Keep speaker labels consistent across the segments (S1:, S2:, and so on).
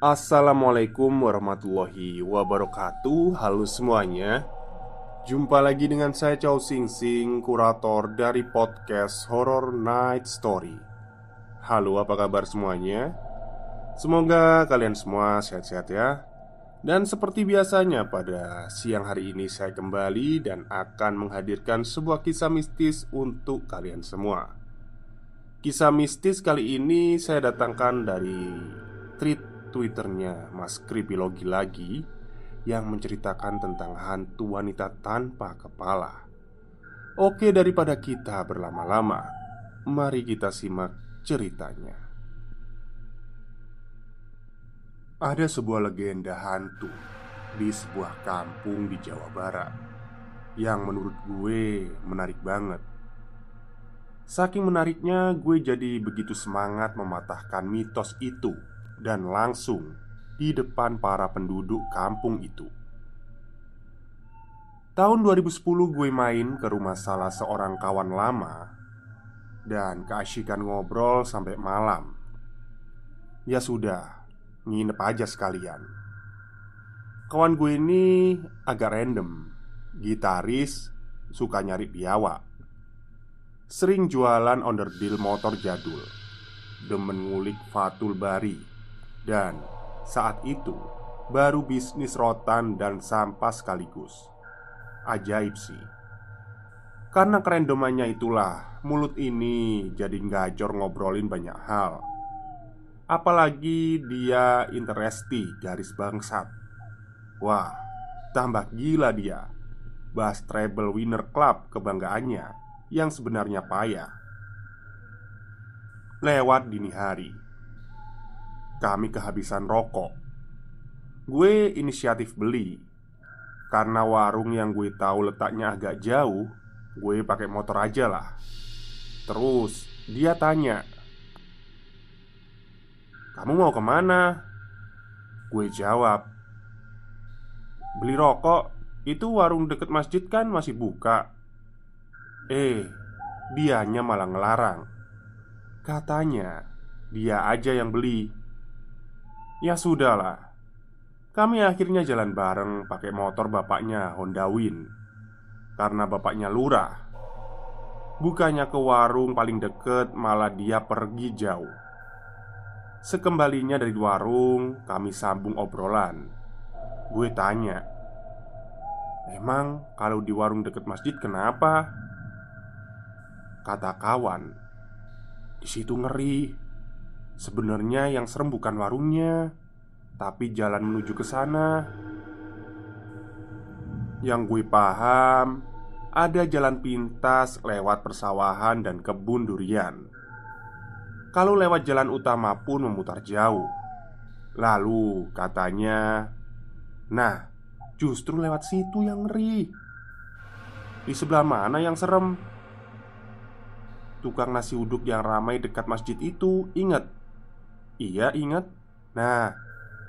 S1: Assalamualaikum warahmatullahi wabarakatuh. Halo semuanya. Jumpa lagi dengan saya Chow Sing Sing Kurator dari podcast Horror Night Story. Halo apa kabar semuanya? Semoga kalian semua sehat-sehat ya. Dan seperti biasanya pada siang hari ini saya kembali Dan akan menghadirkan sebuah kisah mistis untuk kalian semua. Kisah mistis kali ini saya datangkan dari tweet Twitternya Mas Kripilogi lagi Yang menceritakan tentang hantu wanita tanpa kepala. Oke daripada kita berlama-lama Mari kita simak ceritanya. Ada sebuah legenda hantu Di sebuah kampung di Jawa Barat Yang menurut gue menarik banget. Saking menariknya, gue jadi begitu semangat mematahkan mitos itu dan langsung di depan para penduduk kampung itu. Tahun 2010 gue main ke rumah salah seorang kawan lama Dan keasyikan ngobrol sampai malam. Ya sudah, nginep aja sekalian. Kawan gue ini agak random Gitaris, suka nyari biawak Sering jualan onderdil motor jadul Demen ngulik Fatul Bari dan saat itu baru bisnis rotan dan sampah sekaligus. Ajaib sih. Karena kerendomannya itulah Mulut ini jadi gajor ngobrolin banyak hal. Apalagi dia interesti garis bangsat. Wah, tambah gila dia. Bahas treble winner club kebanggaannya Yang sebenarnya payah. Lewat dini hari kami kehabisan rokok. Gue inisiatif beli karena warung yang gue tahu letaknya agak jauh. Gue pakai motor aja lah. Terus dia tanya, "Kamu mau ke mana?" Gue jawab, "Beli rokok. Itu warung deket masjid kan masih buka." Eh, dianya malah ngelarang. Katanya dia aja yang beli. Ya sudahlah. Kami akhirnya jalan bareng pakai motor bapaknya Honda Win. Karena bapaknya lurah. Bukannya ke warung paling deket malah dia pergi jauh. Sekembalinya dari warung kami sambung obrolan. Gue tanya Emang kalau di warung deket masjid kenapa? Kata kawan Di situ ngeri Sebenarnya yang serem bukan warungnya, tapi jalan menuju ke sana. Yang gue paham, ada jalan pintas lewat persawahan dan kebun durian. Kalau lewat jalan utama pun memutar jauh. Lalu katanya, "Nah, justru lewat situ yang ngeri." Di sebelah mana yang serem? Tukang nasi uduk yang ramai dekat masjid itu ingat Iya ingat Nah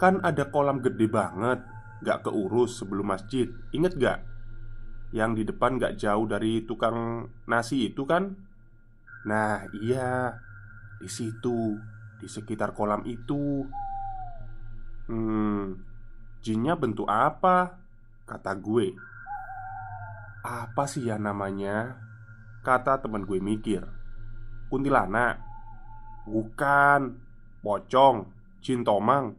S1: Kan ada kolam gede banget Gak keurus sebelum masjid Ingat gak? Yang di depan gak jauh dari tukang nasi itu kan? Nah iya Di situ Di sekitar kolam itu Hmm Jinnya bentuk apa? Kata gue Apa sih ya namanya? Kata teman gue mikir Kuntilanak Bukan Pocong Jin Tomang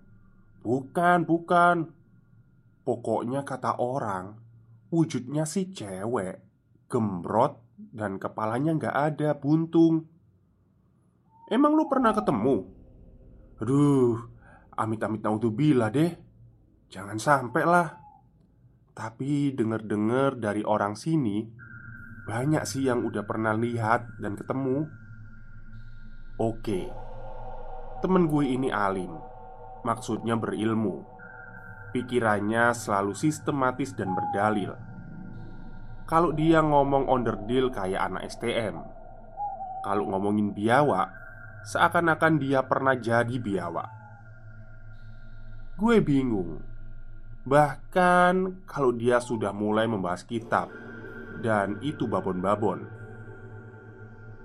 S1: Bukan, bukan. Pokoknya kata orang Wujudnya si cewek. Gembrot Dan kepalanya nggak ada, buntung. Emang lu pernah ketemu? Aduh, amit-amit naudzubillah deh. Jangan sampai lah Tapi denger-denger dari orang sini Banyak sih yang udah pernah lihat dan ketemu. Oke Temen gue ini alim Maksudnya berilmu. Pikirannya selalu sistematis dan berdalil. Kalau dia ngomong onderdil kayak anak STM Kalau ngomongin biawak Seakan-akan dia pernah jadi biawak Gue bingung Bahkan kalau dia sudah mulai membahas kitab Dan itu babon-babon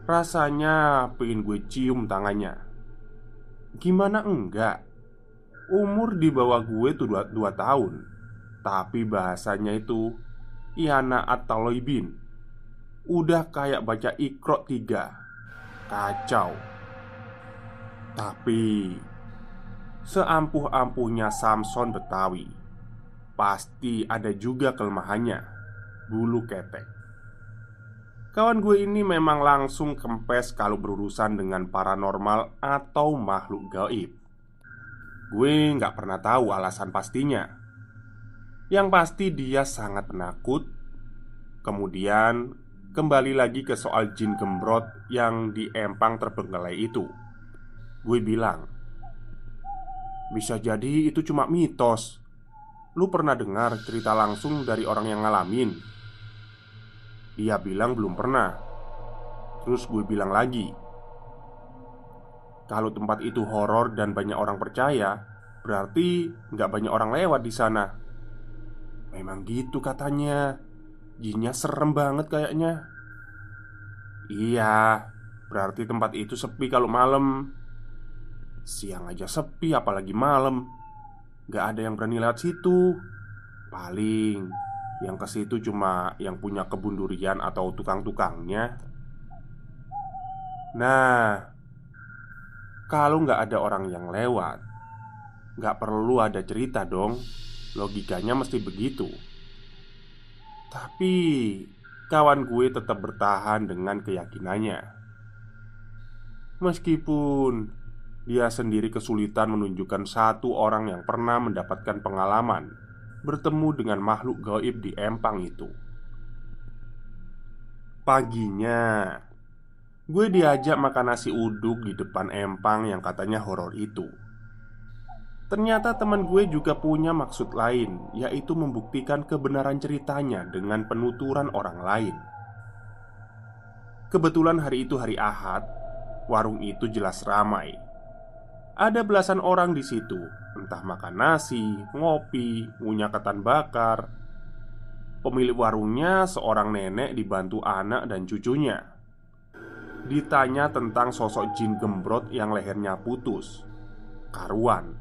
S1: Rasanya pengen gue cium tangannya Gimana? Enggak. Umur di bawah gue tuh 2, dua tahun. Tapi bahasanya itu Iana At-Taloibin. Udah kayak baca ikrok tiga. Kacau. Tapi Seampuh-ampuhnya Samson Betawi Pasti ada juga kelemahannya. Bulu ketek Kawan gue ini memang langsung kempes kalau berurusan dengan paranormal atau makhluk gaib. Gue nggak pernah tahu alasan pastinya. Yang pasti dia sangat penakut. Kemudian kembali lagi ke soal jin gembrot yang di empang terbengkelai itu. Gue bilang Bisa jadi itu cuma mitos. Lu pernah dengar cerita langsung dari orang yang ngalamin? Dia bilang belum pernah. Terus gue bilang lagi Kalau tempat itu horor dan banyak orang percaya Berarti nggak banyak orang lewat di sana. Memang gitu katanya. Jinnya serem banget kayaknya. Iya Berarti tempat itu sepi kalau malam. Siang aja sepi apalagi malam. Gak ada yang berani lewat situ. Paling Yang ke situ cuma yang punya kebun durian atau tukang-tukangnya. Nah Kalau nggak ada orang yang lewat nggak perlu ada cerita dong. Logikanya mesti begitu. Tapi Kawan gue tetap bertahan dengan keyakinannya. Meskipun dia sendiri kesulitan menunjukkan satu orang yang pernah mendapatkan pengalaman bertemu dengan makhluk gaib di empang itu. Paginya, gue diajak makan nasi uduk di depan empang yang katanya horor itu. Ternyata teman gue juga punya maksud lain, yaitu membuktikan kebenaran ceritanya dengan penuturan orang lain. Kebetulan hari itu hari Ahad, warung itu jelas ramai ada belasan orang di situ, entah makan nasi, ngopi, ngunyah ketan bakar. Pemilik warungnya seorang nenek dibantu anak dan cucunya. Ditanya tentang sosok jin gembrot yang lehernya putus. Karuan,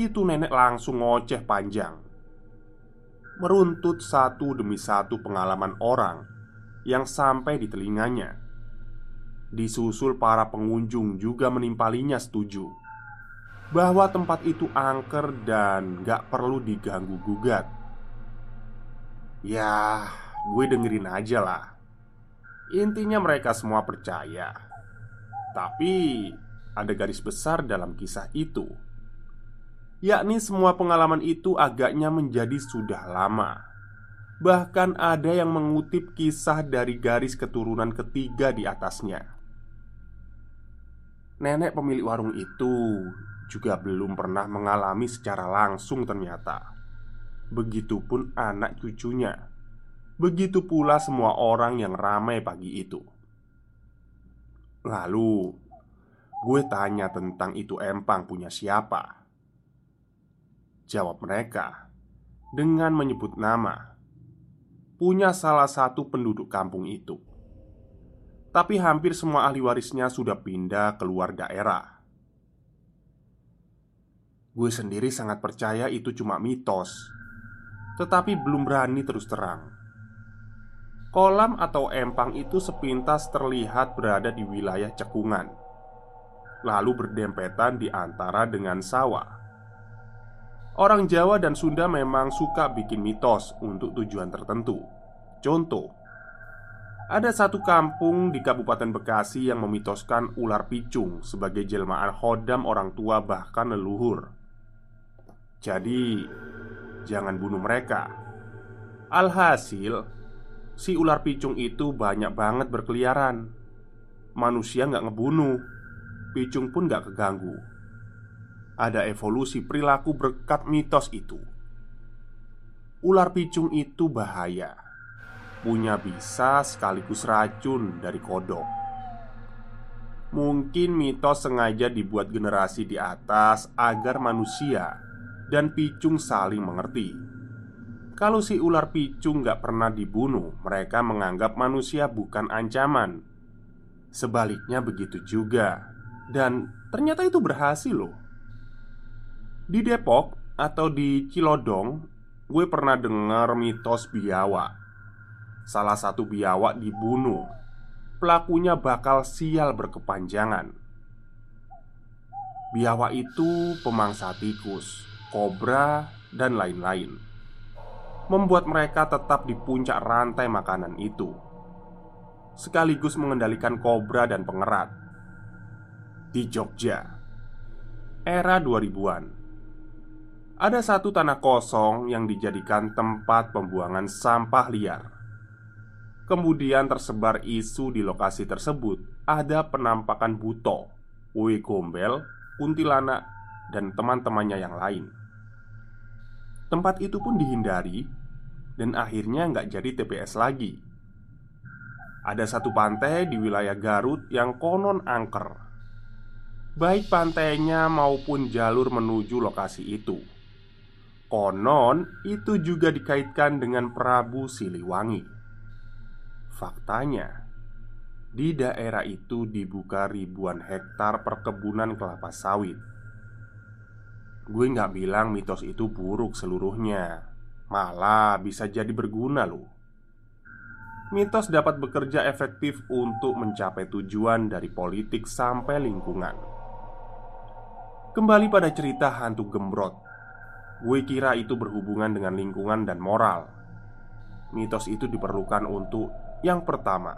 S1: itu nenek langsung ngoceh panjang. Meruntut satu demi satu pengalaman orang yang sampai di telinganya. Disusul para pengunjung juga menimpalinya setuju bahwa tempat itu angker dan gak perlu diganggu gugat. Ya, gue dengerin aja lah. Intinya mereka semua percaya. Tapi ada garis besar dalam kisah itu. Yakni semua pengalaman itu agaknya menjadi sudah lama. Bahkan ada yang mengutip kisah dari garis keturunan ketiga di atasnya. Nenek pemilik warung itu juga belum pernah mengalami secara langsung ternyata. Begitupun anak cucunya. Begitu pula semua orang yang ramai pagi itu. Lalu Gue tanya tentang itu empang punya siapa? Jawab mereka Dengan menyebut nama. Punya salah satu penduduk kampung itu. Tapi hampir semua ahli warisnya sudah pindah keluar daerah Gue sendiri sangat percaya itu cuma mitos. Tetapi belum berani terus terang. Kolam atau empang itu sepintas terlihat berada di wilayah cekungan Lalu berdempetan di antara dengan sawah. Orang Jawa dan Sunda memang suka bikin mitos untuk tujuan tertentu. Contoh Ada satu kampung di Kabupaten Bekasi yang memitoskan ular picung sebagai jelmaan hodam orang tua bahkan leluhur Jadi, jangan bunuh mereka Alhasil, si ular picung itu banyak banget berkeliaran. Manusia nggak ngebunuh, picung pun nggak keganggu. Ada evolusi perilaku berkat mitos itu. Ular picung itu bahaya, punya bisa sekaligus racun dari kodok. Mungkin mitos sengaja dibuat generasi di atas agar manusia dan picung saling mengerti kalau si ular picu nggak pernah dibunuh, mereka menganggap manusia bukan ancaman. Sebaliknya begitu juga, dan ternyata itu berhasil loh. Di Depok atau di Cilodong, gue pernah dengar mitos biawa. Salah satu biawa dibunuh, pelakunya bakal sial berkepanjangan. Biawa itu pemangsa tikus, kobra, dan lain-lain membuat mereka tetap di puncak rantai makanan itu, sekaligus mengendalikan kobra dan pengerat. Di Jogja, era 2000-an, ada satu tanah kosong yang dijadikan tempat pembuangan sampah liar. Kemudian tersebar isu di lokasi tersebut ada penampakan buto, uwe gombel, kuntilanak, dan teman-temannya yang lain. Tempat itu pun dihindari dan akhirnya nggak jadi TPS lagi. Ada satu pantai di wilayah Garut yang konon angker, baik pantainya maupun jalur menuju lokasi itu. Konon itu juga dikaitkan dengan Prabu Siliwangi. Faktanya, di daerah itu dibuka ribuan hektar perkebunan kelapa sawit. Gue nggak bilang mitos itu buruk seluruhnya. Malah bisa jadi berguna loh. Mitos dapat bekerja efektif untuk mencapai tujuan dari politik sampai lingkungan. Kembali pada cerita hantu gembrot. Gue kira itu berhubungan dengan lingkungan dan moral. Mitos itu diperlukan untuk Yang pertama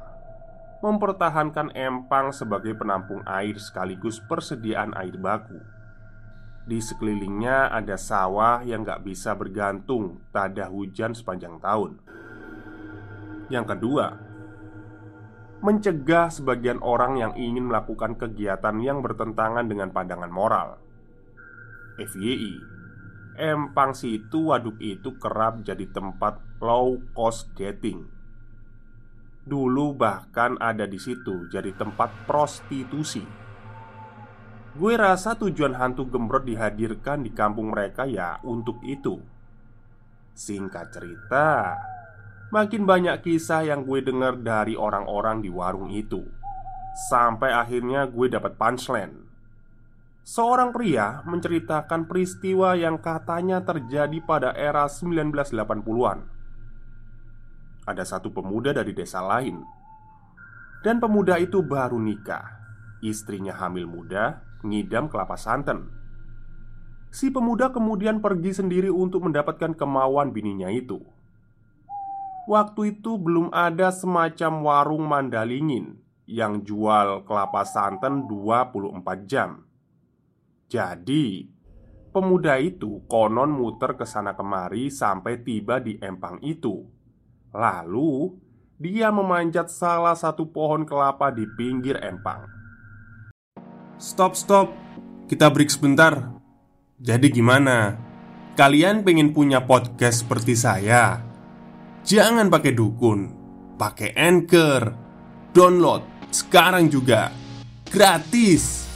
S1: Mempertahankan empang sebagai penampung air sekaligus persediaan air baku di sekelilingnya ada sawah yang gak bisa bergantung Tak ada hujan sepanjang tahun. Yang kedua Mencegah sebagian orang yang ingin melakukan kegiatan yang bertentangan dengan pandangan moral. FYI Empang situ waduk itu kerap jadi tempat low cost dating. Dulu bahkan ada di situ jadi tempat prostitusi Gue rasa tujuan hantu gembrot dihadirkan di kampung mereka ya untuk itu. Singkat cerita Makin banyak kisah yang gue dengar dari orang-orang di warung itu Sampai akhirnya gue dapat punchline. Seorang pria menceritakan peristiwa yang katanya terjadi pada era 1980-an Ada satu pemuda dari desa lain. Dan pemuda itu baru nikah. Istrinya hamil muda ngidam kelapa santan. Si pemuda kemudian pergi sendiri untuk mendapatkan kemauan bininya itu. Waktu itu belum ada semacam warung mandalingin yang jual kelapa santan 24 jam. Jadi, pemuda itu konon muter ke sana kemari sampai tiba di empang itu. Lalu, dia memanjat salah satu pohon kelapa di pinggir empang.
S2: Stop, stop. Kita break sebentar. Jadi gimana? Kalian pengen punya podcast seperti saya? Jangan pakai dukun, pakai Anchor. Download sekarang juga. Gratis.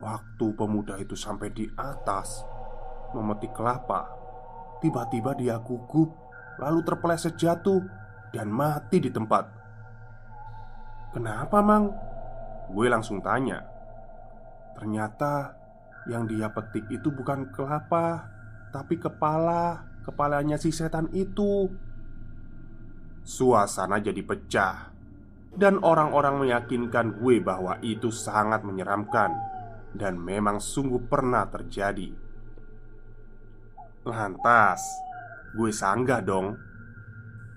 S1: Waktu pemuda itu sampai di atas memetik kelapa, tiba-tiba dia gugup, lalu terpeleset jatuh dan mati di tempat. Kenapa, Mang? Gue langsung tanya. Ternyata yang dia petik itu bukan kelapa, tapi kepala kepalanya si setan itu. Suasana jadi pecah, dan orang-orang meyakinkan gue bahwa itu sangat menyeramkan dan memang sungguh pernah terjadi. Lantas, gue sanggah dong.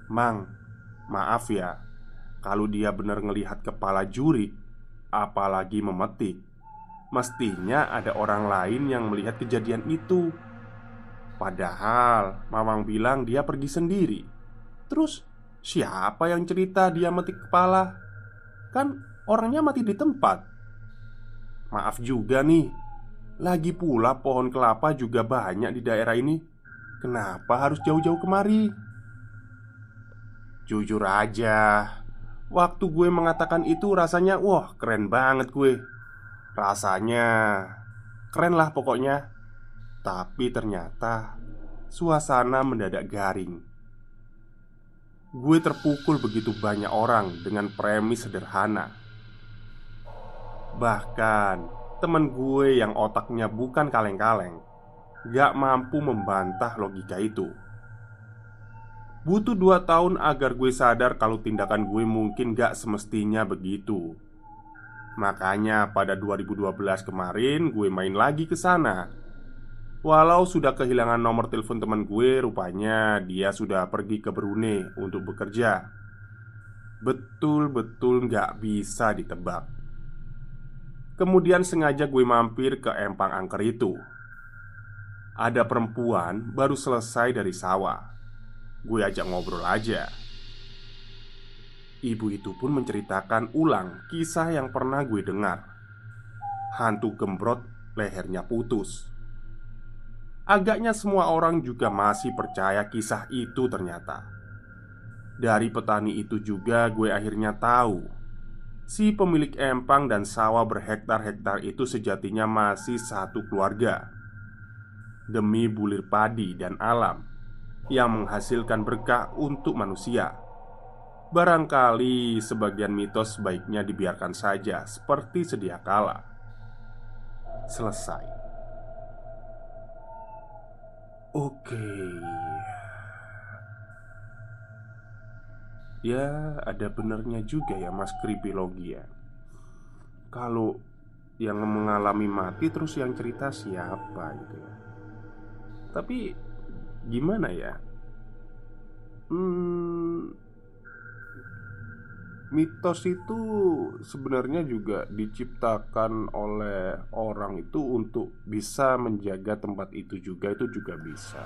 S1: Mang, maaf ya, kalau dia benar ngelihat kepala juri, apalagi memetik, mestinya ada orang lain yang melihat kejadian itu. Padahal Mamang bilang dia pergi sendiri. Terus siapa yang cerita dia metik kepala? Kan orangnya mati di tempat. Maaf juga nih. Lagi pula pohon kelapa juga banyak di daerah ini. Kenapa harus jauh-jauh kemari? Jujur aja, waktu gue mengatakan itu rasanya wah keren banget gue. Rasanya keren lah pokoknya. Tapi ternyata suasana mendadak garing. Gue terpukul begitu banyak orang dengan premis sederhana. Bahkan teman gue yang otaknya bukan kaleng-kaleng Gak mampu membantah logika itu Butuh dua tahun agar gue sadar kalau tindakan gue mungkin gak semestinya begitu Makanya pada 2012 kemarin gue main lagi ke sana. Walau sudah kehilangan nomor telepon teman gue, rupanya dia sudah pergi ke Brunei untuk bekerja. Betul-betul gak bisa ditebak. Kemudian sengaja gue mampir ke empang angker itu Ada perempuan baru selesai dari sawah Gue ajak ngobrol aja. Ibu itu pun menceritakan ulang kisah yang pernah gue dengar. Hantu gembrot lehernya putus. Agaknya semua orang juga masih percaya kisah itu ternyata. Dari petani itu juga gue akhirnya tahu. Si pemilik empang dan sawah berhektar-hektar itu sejatinya masih satu keluarga. Demi bulir padi dan alam Yang menghasilkan berkah untuk manusia. Barangkali sebagian mitos sebaiknya dibiarkan saja seperti sedia kala. Selesai. Oke. Ya ada benernya juga ya mas kripilogi ya Kalau yang mengalami mati terus yang cerita siapa gitu ya? Tapi gimana ya? Hmm Mitos itu sebenarnya juga diciptakan oleh orang itu untuk bisa menjaga tempat itu juga itu juga bisa.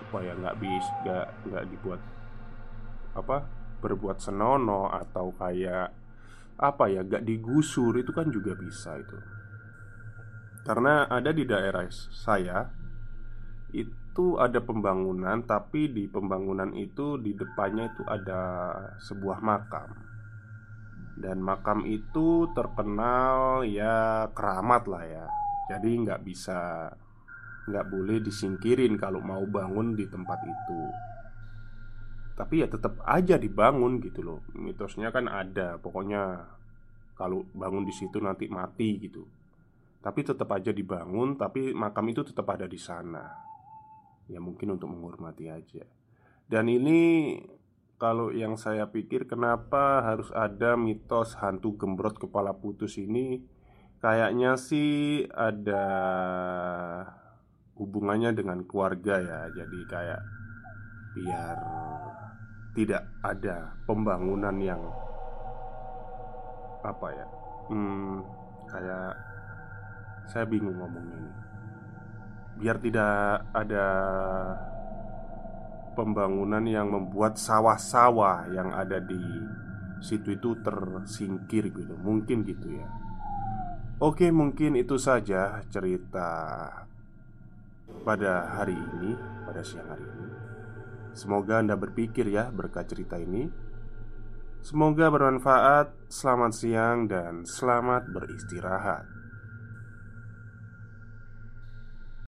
S1: Supaya nggak bisa nggak nggak dibuat apa berbuat senono atau kayak apa ya gak digusur itu kan juga bisa itu. Karena ada di daerah saya itu ada pembangunan tapi di pembangunan itu di depannya itu ada sebuah makam. Dan makam itu terkenal ya keramat lah ya. Jadi nggak bisa nggak boleh disingkirin kalau mau bangun di tempat itu. Tapi ya tetap aja dibangun gitu loh. Mitosnya kan ada pokoknya kalau bangun di situ nanti mati gitu. Tapi tetap aja dibangun tapi makam itu tetap ada di sana ya mungkin untuk menghormati aja. Dan ini kalau yang saya pikir kenapa harus ada mitos hantu gembrot kepala putus ini kayaknya sih ada hubungannya dengan keluarga ya. Jadi kayak biar tidak ada pembangunan yang apa ya hmm, kayak saya bingung ngomongnya biar tidak ada pembangunan yang membuat sawah-sawah yang ada di situ itu tersingkir gitu mungkin gitu ya oke mungkin itu saja cerita pada hari ini pada siang hari ini Semoga Anda berpikir ya berkat cerita ini. Semoga bermanfaat. Selamat siang dan selamat beristirahat.